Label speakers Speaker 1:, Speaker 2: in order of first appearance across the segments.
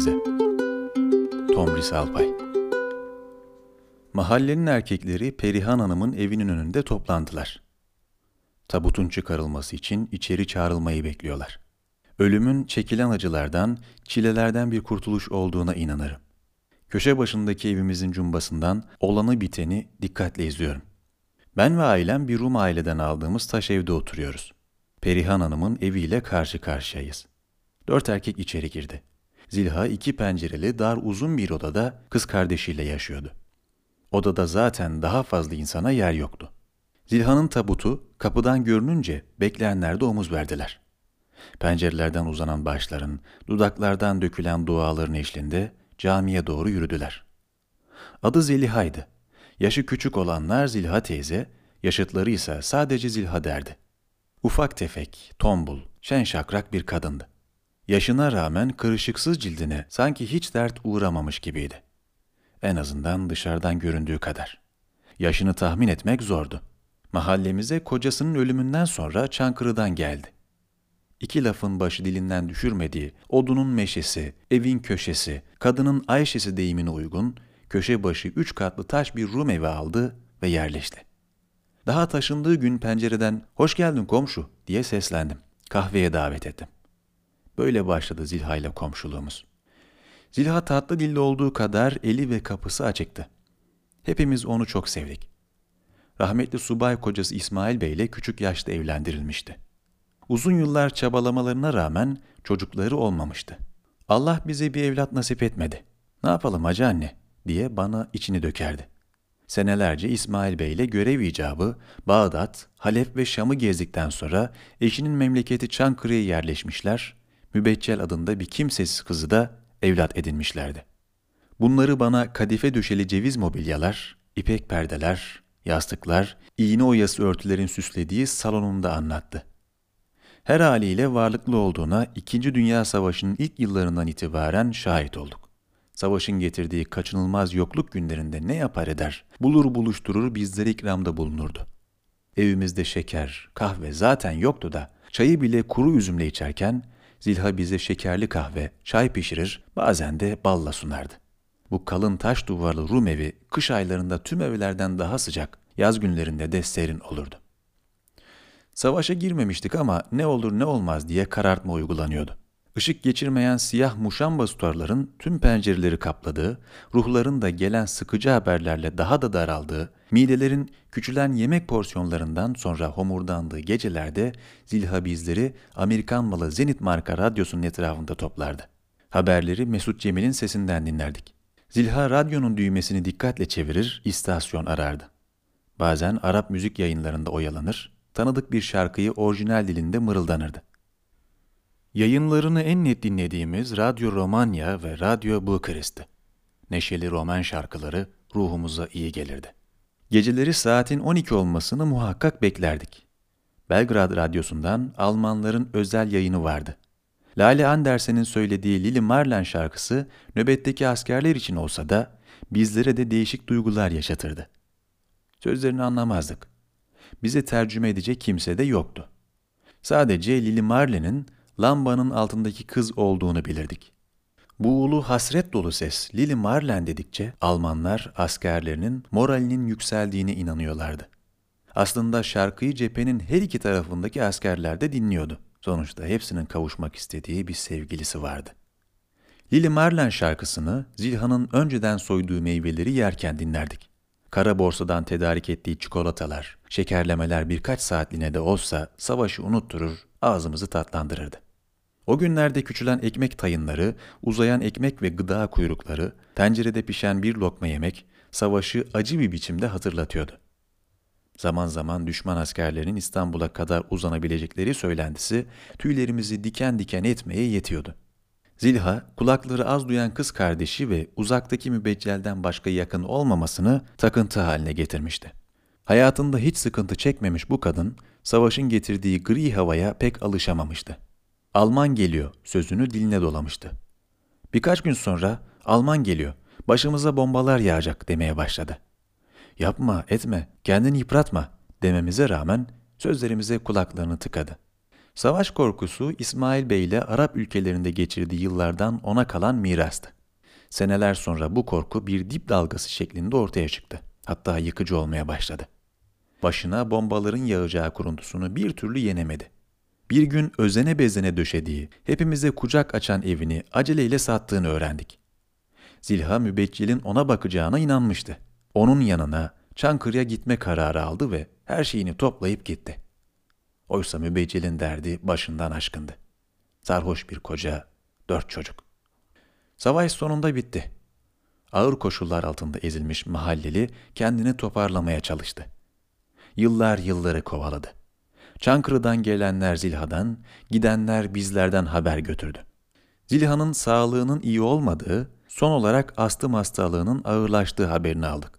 Speaker 1: Teyze Tomris Alpay Mahallenin erkekleri Perihan Hanım'ın evinin önünde toplandılar. Tabutun çıkarılması için içeri çağrılmayı bekliyorlar. Ölümün çekilen acılardan, çilelerden bir kurtuluş olduğuna inanırım. Köşe başındaki evimizin cumbasından olanı biteni dikkatle izliyorum. Ben ve ailem bir Rum aileden aldığımız taş evde oturuyoruz. Perihan Hanım'ın eviyle karşı karşıyayız. Dört erkek içeri girdi. Zilha iki pencereli dar uzun bir odada kız kardeşiyle yaşıyordu. Odada zaten daha fazla insana yer yoktu. Zilha'nın tabutu kapıdan görününce bekleyenler de omuz verdiler. Pencerelerden uzanan başların, dudaklardan dökülen duaların eşliğinde camiye doğru yürüdüler. Adı Zeliha'ydı. Yaşı küçük olanlar Zilha teyze, yaşıtları ise sadece Zilha derdi. Ufak tefek, tombul, şen şakrak bir kadındı. Yaşına rağmen kırışıksız cildine sanki hiç dert uğramamış gibiydi. En azından dışarıdan göründüğü kadar. Yaşını tahmin etmek zordu. Mahallemize kocasının ölümünden sonra Çankırı'dan geldi. İki lafın başı dilinden düşürmediği odunun meşesi, evin köşesi, kadının Ayşe'si deyimine uygun, köşe başı üç katlı taş bir Rum evi aldı ve yerleşti. Daha taşındığı gün pencereden hoş geldin komşu diye seslendim. Kahveye davet ettim. Böyle başladı Zilha ile komşuluğumuz. Zilha tatlı dilli olduğu kadar eli ve kapısı açıktı. Hepimiz onu çok sevdik. Rahmetli subay kocası İsmail Bey ile küçük yaşta evlendirilmişti. Uzun yıllar çabalamalarına rağmen çocukları olmamıştı. Allah bize bir evlat nasip etmedi. Ne yapalım hacı anne diye bana içini dökerdi. Senelerce İsmail Bey ile görev icabı Bağdat, Halep ve Şam'ı gezdikten sonra eşinin memleketi Çankırı'ya yerleşmişler, Mübeccel adında bir kimsesiz kızı da evlat edinmişlerdi. Bunları bana kadife döşeli ceviz mobilyalar, ipek perdeler, yastıklar, iğne oyası örtülerin süslediği salonunda anlattı. Her haliyle varlıklı olduğuna İkinci Dünya Savaşı'nın ilk yıllarından itibaren şahit olduk. Savaşın getirdiği kaçınılmaz yokluk günlerinde ne yapar eder, bulur buluşturur bizlere ikramda bulunurdu. Evimizde şeker, kahve zaten yoktu da çayı bile kuru üzümle içerken Zilha bize şekerli kahve, çay pişirir, bazen de balla sunardı. Bu kalın taş duvarlı Rum evi kış aylarında tüm evlerden daha sıcak, yaz günlerinde de serin olurdu. Savaşa girmemiştik ama ne olur ne olmaz diye karartma uygulanıyordu. Işık geçirmeyen siyah muşamba tutarların tüm pencereleri kapladığı, ruhların da gelen sıkıcı haberlerle daha da daraldığı, midelerin küçülen yemek porsiyonlarından sonra homurdandığı gecelerde zilha bizleri Amerikan malı Zenit marka radyosunun etrafında toplardı. Haberleri Mesut Cemil'in sesinden dinlerdik. Zilha radyonun düğmesini dikkatle çevirir, istasyon arardı. Bazen Arap müzik yayınlarında oyalanır, tanıdık bir şarkıyı orijinal dilinde mırıldanırdı. Yayınlarını en net dinlediğimiz Radyo Romanya ve Radyo Bukarest'ti. Neşeli roman şarkıları ruhumuza iyi gelirdi. Geceleri saatin 12 olmasını muhakkak beklerdik. Belgrad Radyosu'ndan Almanların özel yayını vardı. Lale Andersen'in söylediği Lili Marlen şarkısı nöbetteki askerler için olsa da bizlere de değişik duygular yaşatırdı. Sözlerini anlamazdık. Bize tercüme edecek kimse de yoktu. Sadece Lili Marlen'in lambanın altındaki kız olduğunu bilirdik. Bu ulu hasret dolu ses Lili Marlen dedikçe Almanlar askerlerinin moralinin yükseldiğine inanıyorlardı. Aslında şarkıyı cephenin her iki tarafındaki askerler de dinliyordu. Sonuçta hepsinin kavuşmak istediği bir sevgilisi vardı. Lili Marlen şarkısını Zilhan'ın önceden soyduğu meyveleri yerken dinlerdik. Kara borsadan tedarik ettiği çikolatalar, şekerlemeler birkaç saatliğine de olsa savaşı unutturur, ağzımızı tatlandırırdı. O günlerde küçülen ekmek tayınları, uzayan ekmek ve gıda kuyrukları, tencerede pişen bir lokma yemek, savaşı acı bir biçimde hatırlatıyordu. Zaman zaman düşman askerlerinin İstanbul'a kadar uzanabilecekleri söylentisi tüylerimizi diken diken etmeye yetiyordu. Zilha, kulakları az duyan kız kardeşi ve uzaktaki mübeccelden başka yakın olmamasını takıntı haline getirmişti. Hayatında hiç sıkıntı çekmemiş bu kadın, savaşın getirdiği gri havaya pek alışamamıştı. Alman geliyor sözünü diline dolamıştı. Birkaç gün sonra Alman geliyor, başımıza bombalar yağacak demeye başladı. Yapma, etme, kendini yıpratma dememize rağmen sözlerimize kulaklarını tıkadı. Savaş korkusu İsmail Bey ile Arap ülkelerinde geçirdiği yıllardan ona kalan mirastı. Seneler sonra bu korku bir dip dalgası şeklinde ortaya çıktı. Hatta yıkıcı olmaya başladı. Başına bombaların yağacağı kuruntusunu bir türlü yenemedi. Bir gün özene bezene döşediği, hepimize kucak açan evini aceleyle sattığını öğrendik. Zilha mübeccilin ona bakacağına inanmıştı. Onun yanına Çankırı'ya gitme kararı aldı ve her şeyini toplayıp gitti. Oysa mübeccilin derdi başından aşkındı. Sarhoş bir koca, dört çocuk. Savaş sonunda bitti. Ağır koşullar altında ezilmiş mahalleli kendini toparlamaya çalıştı. Yıllar yılları kovaladı. Çankırı'dan gelenler Zilha'dan, gidenler bizlerden haber götürdü. Zilha'nın sağlığının iyi olmadığı, son olarak astım hastalığının ağırlaştığı haberini aldık.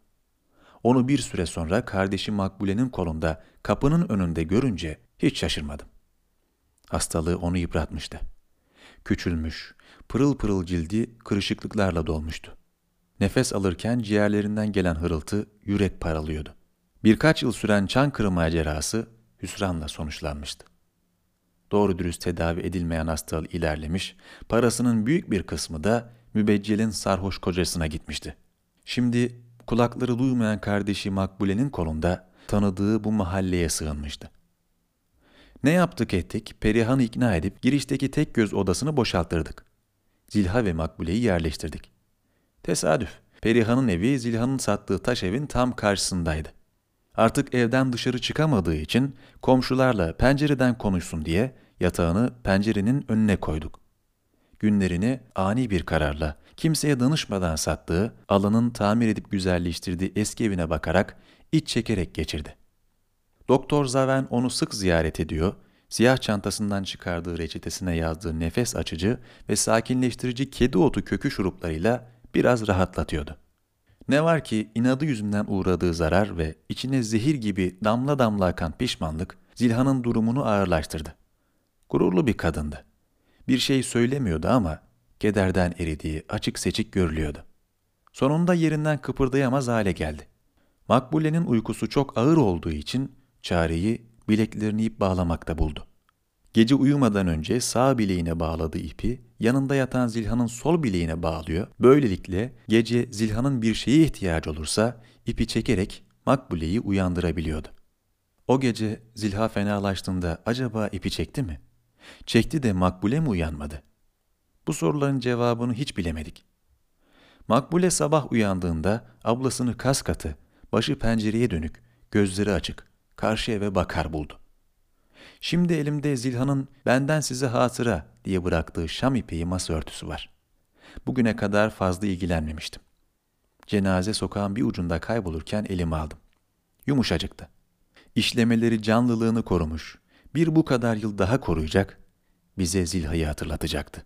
Speaker 1: Onu bir süre sonra kardeşi Makbule'nin kolunda kapının önünde görünce hiç şaşırmadım. Hastalığı onu yıpratmıştı. Küçülmüş, pırıl pırıl cildi kırışıklıklarla dolmuştu. Nefes alırken ciğerlerinden gelen hırıltı yürek paralıyordu. Birkaç yıl süren Çankırı macerası hüsranla sonuçlanmıştı. Doğru dürüst tedavi edilmeyen hastalığı ilerlemiş, parasının büyük bir kısmı da mübeccelin sarhoş kocasına gitmişti. Şimdi kulakları duymayan kardeşi Makbule'nin kolunda tanıdığı bu mahalleye sığınmıştı. Ne yaptık ettik, Perihan'ı ikna edip girişteki tek göz odasını boşalttırdık. Zilha ve Makbule'yi yerleştirdik. Tesadüf, Perihan'ın evi Zilha'nın sattığı taş evin tam karşısındaydı. Artık evden dışarı çıkamadığı için komşularla pencereden konuşsun diye yatağını pencerenin önüne koyduk. Günlerini ani bir kararla kimseye danışmadan sattığı, alanın tamir edip güzelleştirdiği eski evine bakarak iç çekerek geçirdi. Doktor Zaven onu sık ziyaret ediyor, siyah çantasından çıkardığı reçetesine yazdığı nefes açıcı ve sakinleştirici kedi otu kökü şuruplarıyla biraz rahatlatıyordu. Ne var ki inadı yüzünden uğradığı zarar ve içine zehir gibi damla damla akan pişmanlık Zilhan'ın durumunu ağırlaştırdı. Gururlu bir kadındı. Bir şey söylemiyordu ama kederden eridiği açık seçik görülüyordu. Sonunda yerinden kıpırdayamaz hale geldi. Makbule'nin uykusu çok ağır olduğu için çareyi bileklerini ip bağlamakta buldu. Gece uyumadan önce sağ bileğine bağladığı ipi yanında yatan Zilhan'ın sol bileğine bağlıyor. Böylelikle gece Zilhan'ın bir şeye ihtiyacı olursa ipi çekerek Makbule'yi uyandırabiliyordu. O gece Zilha fenalaştığında acaba ipi çekti mi? Çekti de Makbule mi uyanmadı? Bu soruların cevabını hiç bilemedik. Makbule sabah uyandığında ablasını kas katı, başı pencereye dönük, gözleri açık, karşı eve bakar buldu. Şimdi elimde Zilhan'ın benden size hatıra diye bıraktığı şam ipeği masa örtüsü var. Bugüne kadar fazla ilgilenmemiştim. Cenaze sokağın bir ucunda kaybolurken elime aldım. Yumuşacıktı. İşlemeleri canlılığını korumuş, bir bu kadar yıl daha koruyacak, bize Zilha'yı hatırlatacaktı.